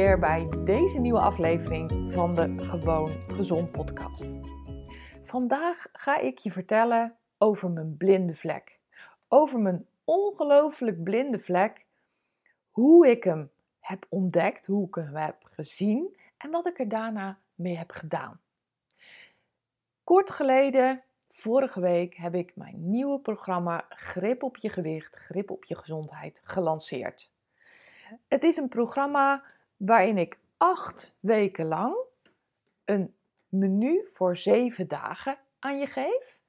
Bij deze nieuwe aflevering van de Gewoon Gezond podcast. Vandaag ga ik je vertellen over mijn blinde vlek. Over mijn ongelooflijk blinde vlek. Hoe ik hem heb ontdekt, hoe ik hem heb gezien en wat ik er daarna mee heb gedaan. Kort geleden, vorige week, heb ik mijn nieuwe programma Grip op je gewicht, Grip op je gezondheid gelanceerd. Het is een programma waarin ik acht weken lang een menu voor zeven dagen aan je geef.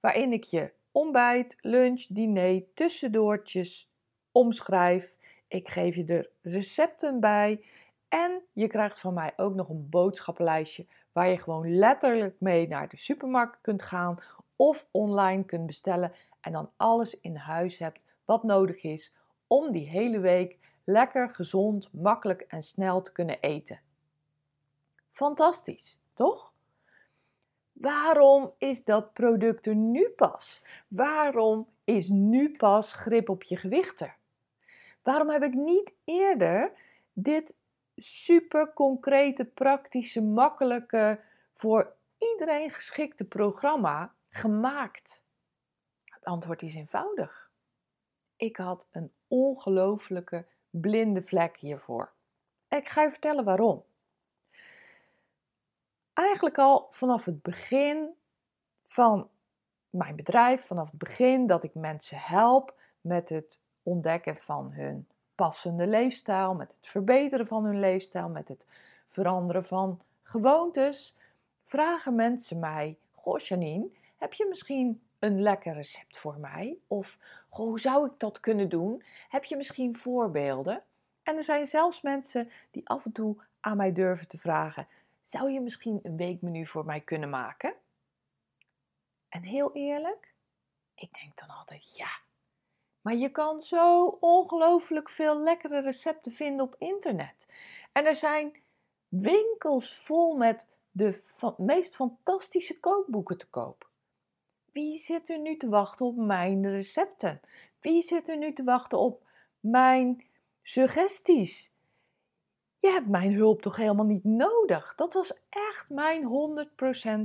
Waarin ik je ontbijt, lunch, diner, tussendoortjes omschrijf. Ik geef je er recepten bij. En je krijgt van mij ook nog een boodschappenlijstje waar je gewoon letterlijk mee naar de supermarkt kunt gaan of online kunt bestellen en dan alles in huis hebt wat nodig is om die hele week lekker, gezond, makkelijk en snel te kunnen eten. Fantastisch, toch? Waarom is dat product er nu pas? Waarom is nu pas grip op je gewicht Waarom heb ik niet eerder dit super concrete, praktische, makkelijke, voor iedereen geschikte programma gemaakt? Het antwoord is eenvoudig. Ik had een ongelofelijke blinde vlek hiervoor. Ik ga je vertellen waarom. Eigenlijk al vanaf het begin van mijn bedrijf, vanaf het begin dat ik mensen help met het ontdekken van hun passende leefstijl, met het verbeteren van hun leefstijl, met het veranderen van gewoontes, vragen mensen mij: Goh, Janine, heb je misschien een lekker recept voor mij? Of hoe zou ik dat kunnen doen? Heb je misschien voorbeelden? En er zijn zelfs mensen die af en toe aan mij durven te vragen: zou je misschien een weekmenu voor mij kunnen maken? En heel eerlijk, ik denk dan altijd ja. Maar je kan zo ongelooflijk veel lekkere recepten vinden op internet. En er zijn winkels vol met de meest fantastische kookboeken te koop. Wie zit er nu te wachten op mijn recepten? Wie zit er nu te wachten op mijn suggesties? Je hebt mijn hulp toch helemaal niet nodig? Dat was echt mijn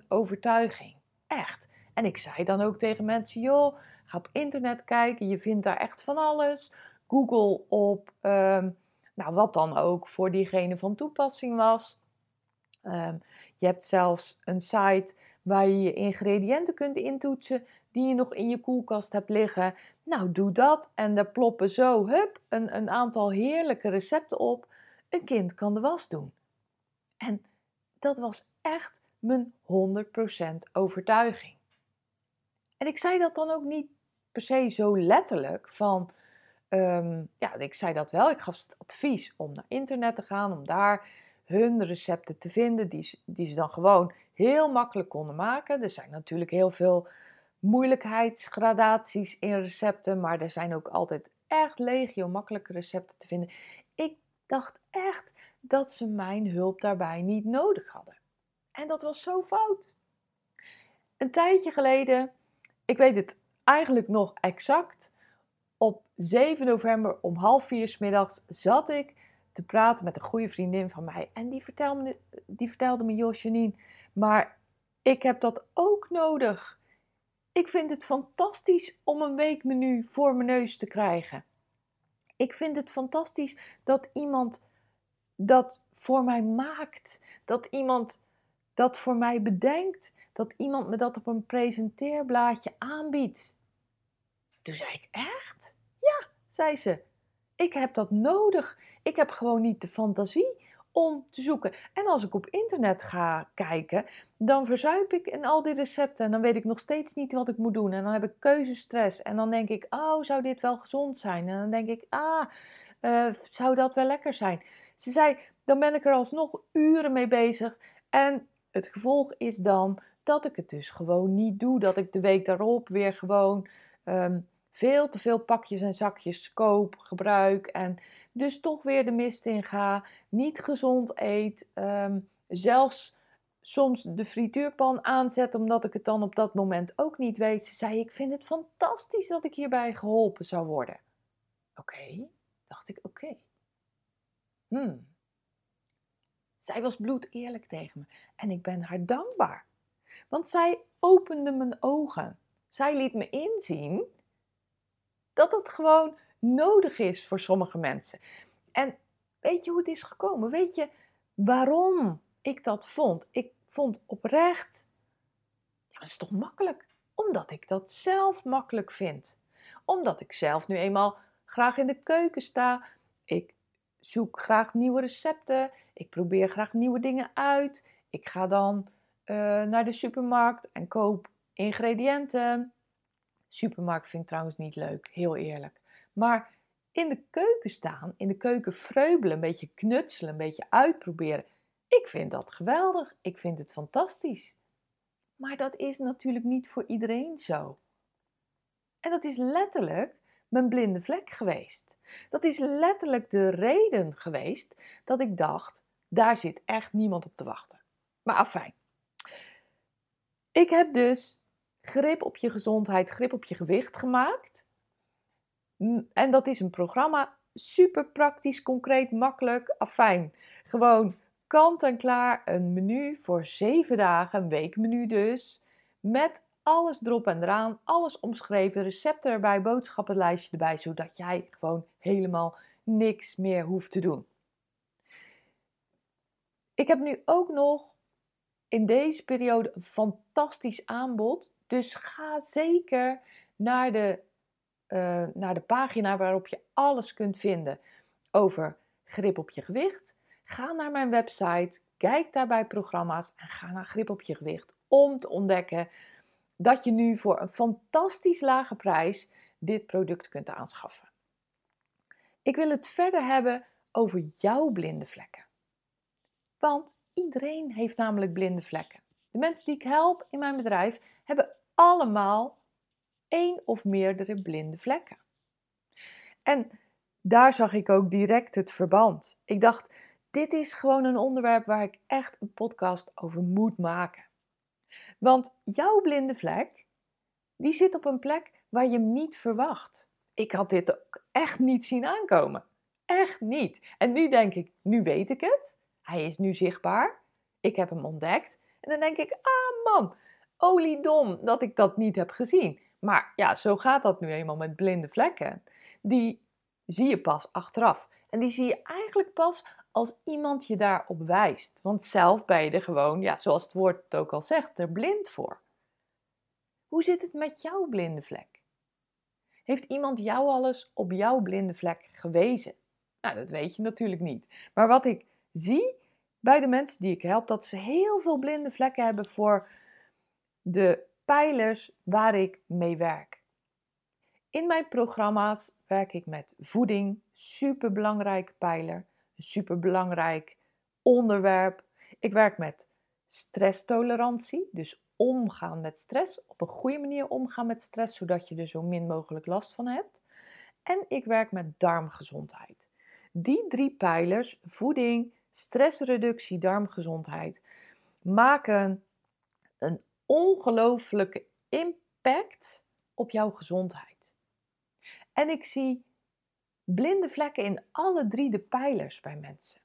100% overtuiging. Echt. En ik zei dan ook tegen mensen: joh, ga op internet kijken, je vindt daar echt van alles. Google op, um, nou wat dan ook voor diegene van toepassing was. Um, je hebt zelfs een site waar je je ingrediënten kunt intoetsen die je nog in je koelkast hebt liggen. Nou, doe dat en daar ploppen zo, hup, een, een aantal heerlijke recepten op. Een kind kan de was doen. En dat was echt mijn 100% overtuiging. En ik zei dat dan ook niet per se zo letterlijk van, um, ja, ik zei dat wel. Ik gaf het advies om naar internet te gaan, om daar hun recepten te vinden, die, die ze dan gewoon heel makkelijk konden maken. Er zijn natuurlijk heel veel moeilijkheidsgradaties in recepten, maar er zijn ook altijd echt legio makkelijke recepten te vinden. Ik dacht echt dat ze mijn hulp daarbij niet nodig hadden. En dat was zo fout. Een tijdje geleden, ik weet het eigenlijk nog exact, op 7 november om half vier middags zat ik te praten met een goede vriendin van mij. En die vertelde me, die vertelde me maar ik heb dat ook nodig. Ik vind het fantastisch om een weekmenu voor mijn neus te krijgen. Ik vind het fantastisch dat iemand dat voor mij maakt. Dat iemand dat voor mij bedenkt. Dat iemand me dat op een presenteerblaadje aanbiedt. Toen zei ik: Echt? Ja, zei ze. Ik heb dat nodig. Ik heb gewoon niet de fantasie om te zoeken. En als ik op internet ga kijken, dan verzuip ik in al die recepten. En dan weet ik nog steeds niet wat ik moet doen. En dan heb ik keuzestress. En dan denk ik, oh, zou dit wel gezond zijn? En dan denk ik, ah, uh, zou dat wel lekker zijn? Ze zei, dan ben ik er alsnog uren mee bezig. En het gevolg is dan dat ik het dus gewoon niet doe. Dat ik de week daarop weer gewoon um, veel te veel pakjes en zakjes koop, gebruik en dus toch weer de mist in ga, niet gezond eet, um, zelfs soms de frituurpan aanzet omdat ik het dan op dat moment ook niet weet. Ze zei: Ik vind het fantastisch dat ik hierbij geholpen zou worden. Oké, dacht ik: Oké. Hmm. Zij was bloed eerlijk tegen me en ik ben haar dankbaar. Want zij opende mijn ogen. Zij liet me inzien dat het gewoon nodig is voor sommige mensen. En weet je hoe het is gekomen? Weet je waarom ik dat vond? Ik vond oprecht, ja, dat is toch makkelijk? Omdat ik dat zelf makkelijk vind. Omdat ik zelf nu eenmaal graag in de keuken sta. Ik zoek graag nieuwe recepten. Ik probeer graag nieuwe dingen uit. Ik ga dan uh, naar de supermarkt en koop ingrediënten. Supermarkt vind ik trouwens niet leuk, heel eerlijk. Maar in de keuken staan, in de keuken vreubelen, een beetje knutselen, een beetje uitproberen. Ik vind dat geweldig. Ik vind het fantastisch. Maar dat is natuurlijk niet voor iedereen zo. En dat is letterlijk mijn blinde vlek geweest. Dat is letterlijk de reden geweest dat ik dacht: daar zit echt niemand op te wachten. Maar afijn. Ik heb dus grip op je gezondheid, grip op je gewicht gemaakt. En dat is een programma, super praktisch, concreet, makkelijk, afijn. Gewoon kant en klaar, een menu voor zeven dagen, een weekmenu dus, met alles erop en eraan, alles omschreven, recepten erbij, boodschappenlijstje erbij, zodat jij gewoon helemaal niks meer hoeft te doen. Ik heb nu ook nog in deze periode een fantastisch aanbod. Dus ga zeker naar de, uh, naar de pagina waarop je alles kunt vinden over grip op je gewicht. Ga naar mijn website, kijk daarbij programma's en ga naar grip op je gewicht om te ontdekken dat je nu voor een fantastisch lage prijs dit product kunt aanschaffen. Ik wil het verder hebben over jouw blinde vlekken. Want iedereen heeft namelijk blinde vlekken. De mensen die ik help in mijn bedrijf hebben allemaal één of meerdere blinde vlekken. En daar zag ik ook direct het verband. Ik dacht, dit is gewoon een onderwerp waar ik echt een podcast over moet maken. Want jouw blinde vlek, die zit op een plek waar je hem niet verwacht. Ik had dit ook echt niet zien aankomen. Echt niet. En nu denk ik, nu weet ik het. Hij is nu zichtbaar. Ik heb hem ontdekt. En dan denk ik, ah man, oliedom dat ik dat niet heb gezien. Maar ja, zo gaat dat nu eenmaal met blinde vlekken. Die zie je pas achteraf. En die zie je eigenlijk pas als iemand je daarop wijst. Want zelf ben je er gewoon, ja, zoals het woord ook al zegt, er blind voor. Hoe zit het met jouw blinde vlek? Heeft iemand jou alles op jouw blinde vlek gewezen? Nou, dat weet je natuurlijk niet. Maar wat ik zie bij de mensen die ik help, dat ze heel veel blinde vlekken hebben voor de pijlers waar ik mee werk. In mijn programma's werk ik met voeding, superbelangrijke pijler, een superbelangrijk onderwerp. Ik werk met stresstolerantie, dus omgaan met stress, op een goede manier omgaan met stress, zodat je er zo min mogelijk last van hebt. En ik werk met darmgezondheid. Die drie pijlers, voeding, stressreductie, darmgezondheid, maken een ongelooflijke impact op jouw gezondheid. En ik zie blinde vlekken in alle drie de pijlers bij mensen.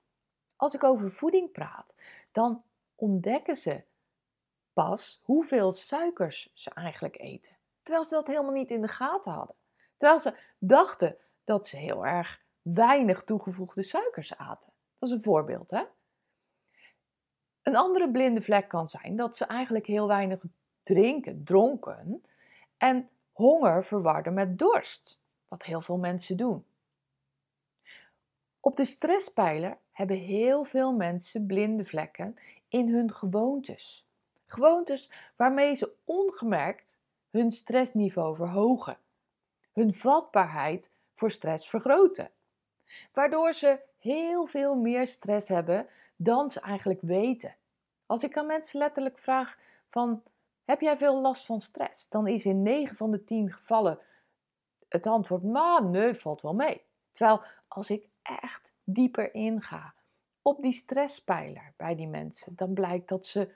Als ik over voeding praat, dan ontdekken ze pas hoeveel suikers ze eigenlijk eten. Terwijl ze dat helemaal niet in de gaten hadden. Terwijl ze dachten dat ze heel erg weinig toegevoegde suikers aten. Dat is een voorbeeld, hè? Een andere blinde vlek kan zijn dat ze eigenlijk heel weinig drinken, dronken, en honger verwarden met dorst, wat heel veel mensen doen. Op de stresspijler hebben heel veel mensen blinde vlekken in hun gewoontes. Gewoontes waarmee ze ongemerkt hun stressniveau verhogen, hun vatbaarheid voor stress vergroten, waardoor ze heel veel meer stress hebben dan ze eigenlijk weten. Als ik aan mensen letterlijk vraag van heb jij veel last van stress? Dan is in 9 van de 10 gevallen het antwoord maar nee, valt wel mee. Terwijl als ik echt dieper inga op die stresspijler bij die mensen, dan blijkt dat ze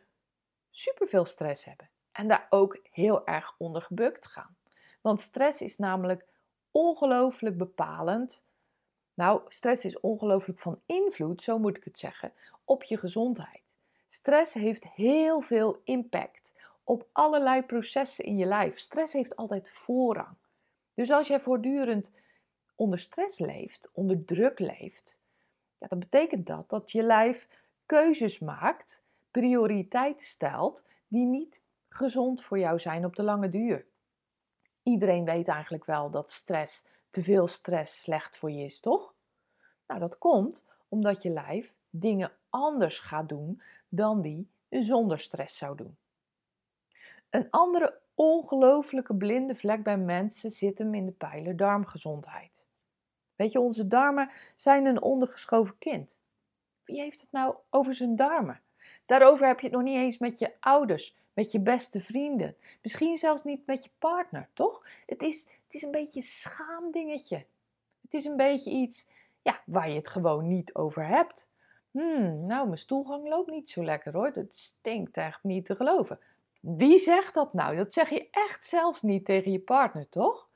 superveel stress hebben en daar ook heel erg onder gebukt gaan. Want stress is namelijk ongelooflijk bepalend. Nou, stress is ongelooflijk van invloed, zo moet ik het zeggen, op je gezondheid. Stress heeft heel veel impact op allerlei processen in je lijf. Stress heeft altijd voorrang. Dus als jij voortdurend onder stress leeft, onder druk leeft, ja, dan betekent dat dat je lijf keuzes maakt, prioriteiten stelt die niet gezond voor jou zijn op de lange duur. Iedereen weet eigenlijk wel dat stress, te veel stress slecht voor je is, toch? Nou, dat komt omdat je lijf dingen anders gaat doen dan die zonder stress zou doen. Een andere ongelooflijke blinde vlek bij mensen zit hem in de pijler darmgezondheid. Weet je, onze darmen zijn een ondergeschoven kind. Wie heeft het nou over zijn darmen? Daarover heb je het nog niet eens met je ouders, met je beste vrienden. Misschien zelfs niet met je partner, toch? Het is, het is een beetje een schaamdingetje. Het is een beetje iets ja, waar je het gewoon niet over hebt. Hmm, nou, mijn stoelgang loopt niet zo lekker hoor. Dat stinkt echt niet te geloven. Wie zegt dat nou? Dat zeg je echt zelfs niet tegen je partner, toch?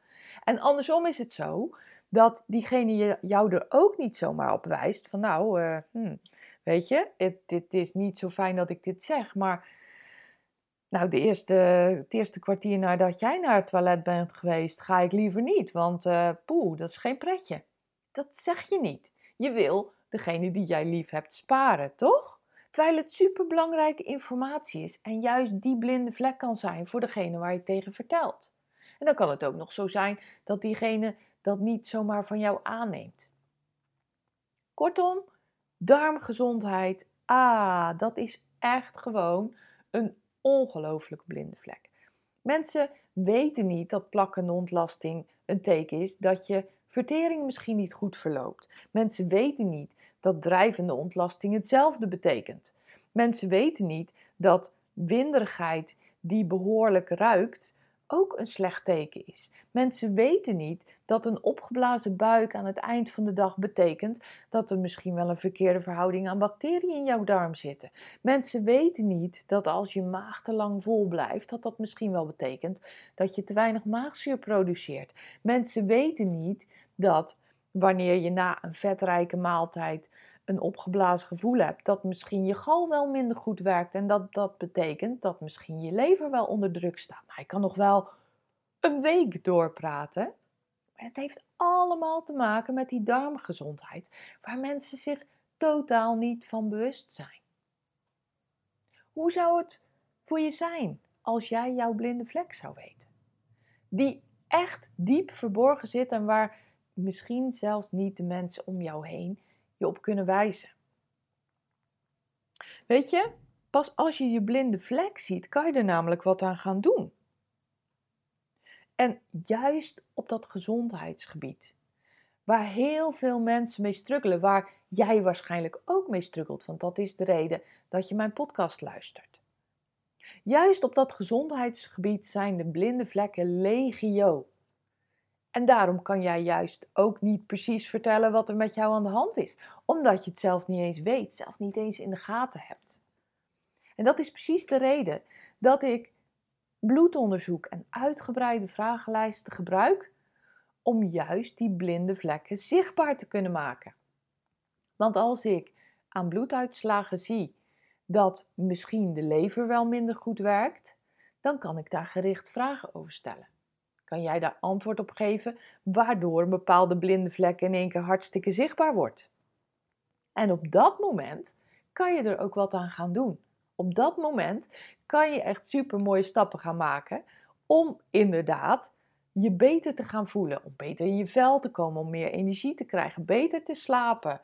En andersom is het zo dat diegene jou er ook niet zomaar op wijst van nou, uh, hmm, weet je, het, dit is niet zo fijn dat ik dit zeg, maar nou, de eerste, het eerste kwartier nadat jij naar het toilet bent geweest, ga ik liever niet, want uh, dat is geen pretje. Dat zeg je niet. Je wil degene die jij lief hebt sparen, toch? Terwijl het superbelangrijke informatie is en juist die blinde vlek kan zijn voor degene waar je tegen vertelt. En dan kan het ook nog zo zijn dat diegene dat niet zomaar van jou aanneemt. Kortom, darmgezondheid, ah, dat is echt gewoon een ongelooflijke blinde vlek. Mensen weten niet dat plakkende ontlasting een teken is dat je vertering misschien niet goed verloopt. Mensen weten niet dat drijvende ontlasting hetzelfde betekent. Mensen weten niet dat winderigheid die behoorlijk ruikt ook een slecht teken is. Mensen weten niet dat een opgeblazen buik aan het eind van de dag betekent dat er misschien wel een verkeerde verhouding aan bacteriën in jouw darm zitten. Mensen weten niet dat als je maag te lang vol blijft, dat dat misschien wel betekent dat je te weinig maagzuur produceert. Mensen weten niet dat wanneer je na een vetrijke maaltijd een opgeblazen gevoel hebt, dat misschien je gal wel minder goed werkt en dat dat betekent dat misschien je lever wel onder druk staat. Nou, je kan nog wel een week doorpraten, maar het heeft allemaal te maken met die darmgezondheid, waar mensen zich totaal niet van bewust zijn. Hoe zou het voor je zijn als jij jouw blinde vlek zou weten? Die echt diep verborgen zit en waar misschien zelfs niet de mensen om jou heen je op kunnen wijzen. Weet je, pas als je je blinde vlek ziet, kan je er namelijk wat aan gaan doen. En juist op dat gezondheidsgebied, waar heel veel mensen mee struggelen, waar jij waarschijnlijk ook mee struggelt, want dat is de reden dat je mijn podcast luistert. Juist op dat gezondheidsgebied zijn de blinde vlekken legio. En daarom kan jij juist ook niet precies vertellen wat er met jou aan de hand is, omdat je het zelf niet eens weet, zelf niet eens in de gaten hebt. En dat is precies de reden dat ik bloedonderzoek en uitgebreide vragenlijsten gebruik om juist die blinde vlekken zichtbaar te kunnen maken. Want als ik aan bloeduitslagen zie dat misschien de lever wel minder goed werkt, dan kan ik daar gericht vragen over stellen. Kan jij daar antwoord op geven, waardoor een bepaalde blinde vlek in één keer hartstikke zichtbaar wordt? En op dat moment kan je er ook wat aan gaan doen. Op dat moment kan je echt super mooie stappen gaan maken om inderdaad je beter te gaan voelen, om beter in je vel te komen, om meer energie te krijgen, beter te slapen,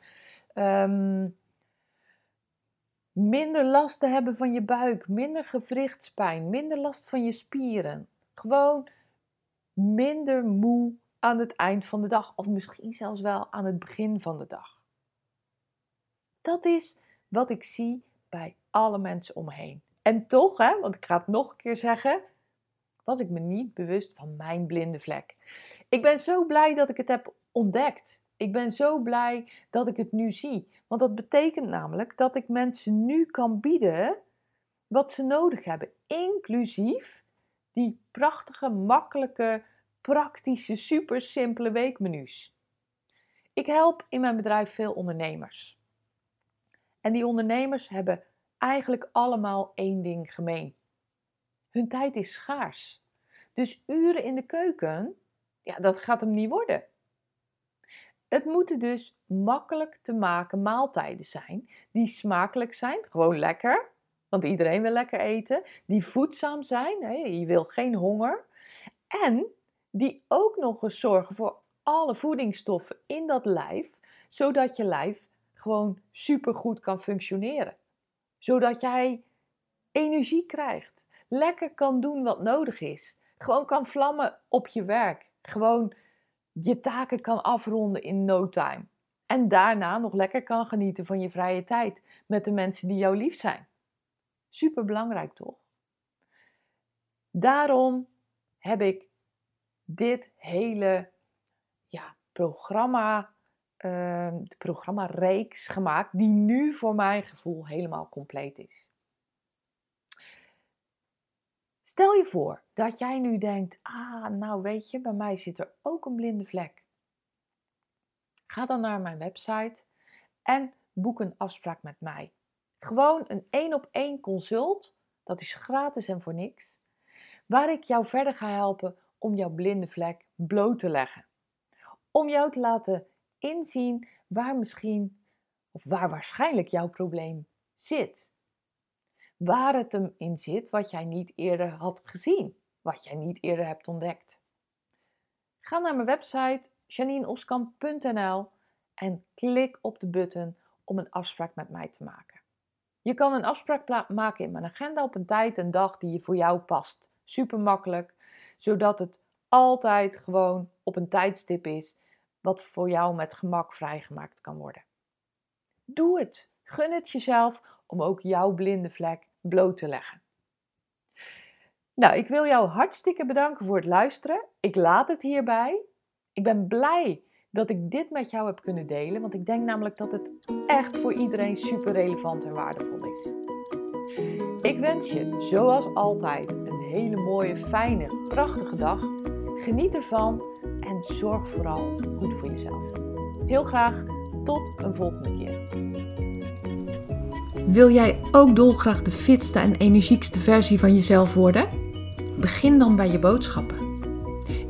ehm, minder last te hebben van je buik, minder gewrichtspijn, minder last van je spieren. Gewoon minder moe aan het eind van de dag, of misschien zelfs wel aan het begin van de dag. Dat is wat ik zie bij alle mensen om me heen. En toch, hè, want ik ga het nog een keer zeggen, was ik me niet bewust van mijn blinde vlek. Ik ben zo blij dat ik het heb ontdekt. Ik ben zo blij dat ik het nu zie. Want dat betekent namelijk dat ik mensen nu kan bieden wat ze nodig hebben, inclusief prachtige, makkelijke, praktische, super simpele weekmenu's. Ik help in mijn bedrijf veel ondernemers. En die ondernemers hebben eigenlijk allemaal één ding gemeen. Hun tijd is schaars. Dus uren in de keuken, ja, dat gaat hem niet worden. Het moeten dus makkelijk te maken maaltijden zijn die smakelijk zijn, gewoon lekker, want iedereen wil lekker eten, die voedzaam zijn, hè, je wil geen honger, en die ook nog eens zorgen voor alle voedingsstoffen in dat lijf, zodat je lijf gewoon supergoed kan functioneren. Zodat jij energie krijgt, lekker kan doen wat nodig is, gewoon kan vlammen op je werk, gewoon je taken kan afronden in no time. En daarna nog lekker kan genieten van je vrije tijd met de mensen die jou lief zijn. Super belangrijk toch? Daarom heb ik dit hele ja, programma, uh, programma-reeks gemaakt, die nu voor mijn gevoel helemaal compleet is. Stel je voor dat jij nu denkt: ah, nou weet je, bij mij zit er ook een blinde vlek. Ga dan naar mijn website en boek een afspraak met mij. Gewoon een één op één consult, dat is gratis en voor niks, waar ik jou verder ga helpen om jouw blinde vlek bloot te leggen. Om jou te laten inzien waar misschien of waar waarschijnlijk jouw probleem zit waar het hem in zit wat jij niet eerder had gezien, wat jij niet eerder hebt ontdekt. Ga naar mijn website janineoskamp.nl en klik op de button om een afspraak met mij te maken. Je kan een afspraak maken in mijn agenda op een tijd en dag die voor jou past. Super makkelijk, zodat het altijd gewoon op een tijdstip is wat voor jou met gemak vrijgemaakt kan worden. Doe het. Gun het jezelf om ook jouw blinde vlek bloot te leggen. Nou, ik wil jou hartstikke bedanken voor het luisteren. Ik laat het hierbij. Ik ben blij dat ik dit met jou heb kunnen delen, want ik denk namelijk dat het echt voor iedereen super relevant en waardevol is. Ik wens je, zoals altijd, een hele mooie, fijne, prachtige dag. Geniet ervan en zorg vooral goed voor jezelf. Heel graag tot een volgende keer. Wil jij ook dolgraag de fitste en energiekste versie van jezelf worden? Begin dan bij je boodschappen.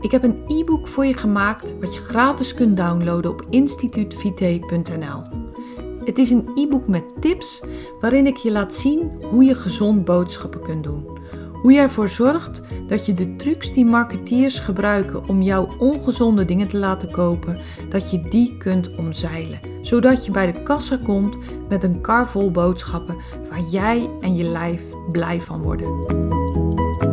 Ik heb een e-book voor je gemaakt wat je gratis kunt downloaden op instituutvite.nl. Het is een e-book met tips waarin ik je laat zien hoe je gezond boodschappen kunt doen. Hoe je ervoor zorgt dat je de trucs die marketeers gebruiken om jouw ongezonde dingen te laten kopen, dat je die kunt omzeilen. Zodat je bij de kassa komt met een kar vol boodschappen waar jij en je lijf blij van worden.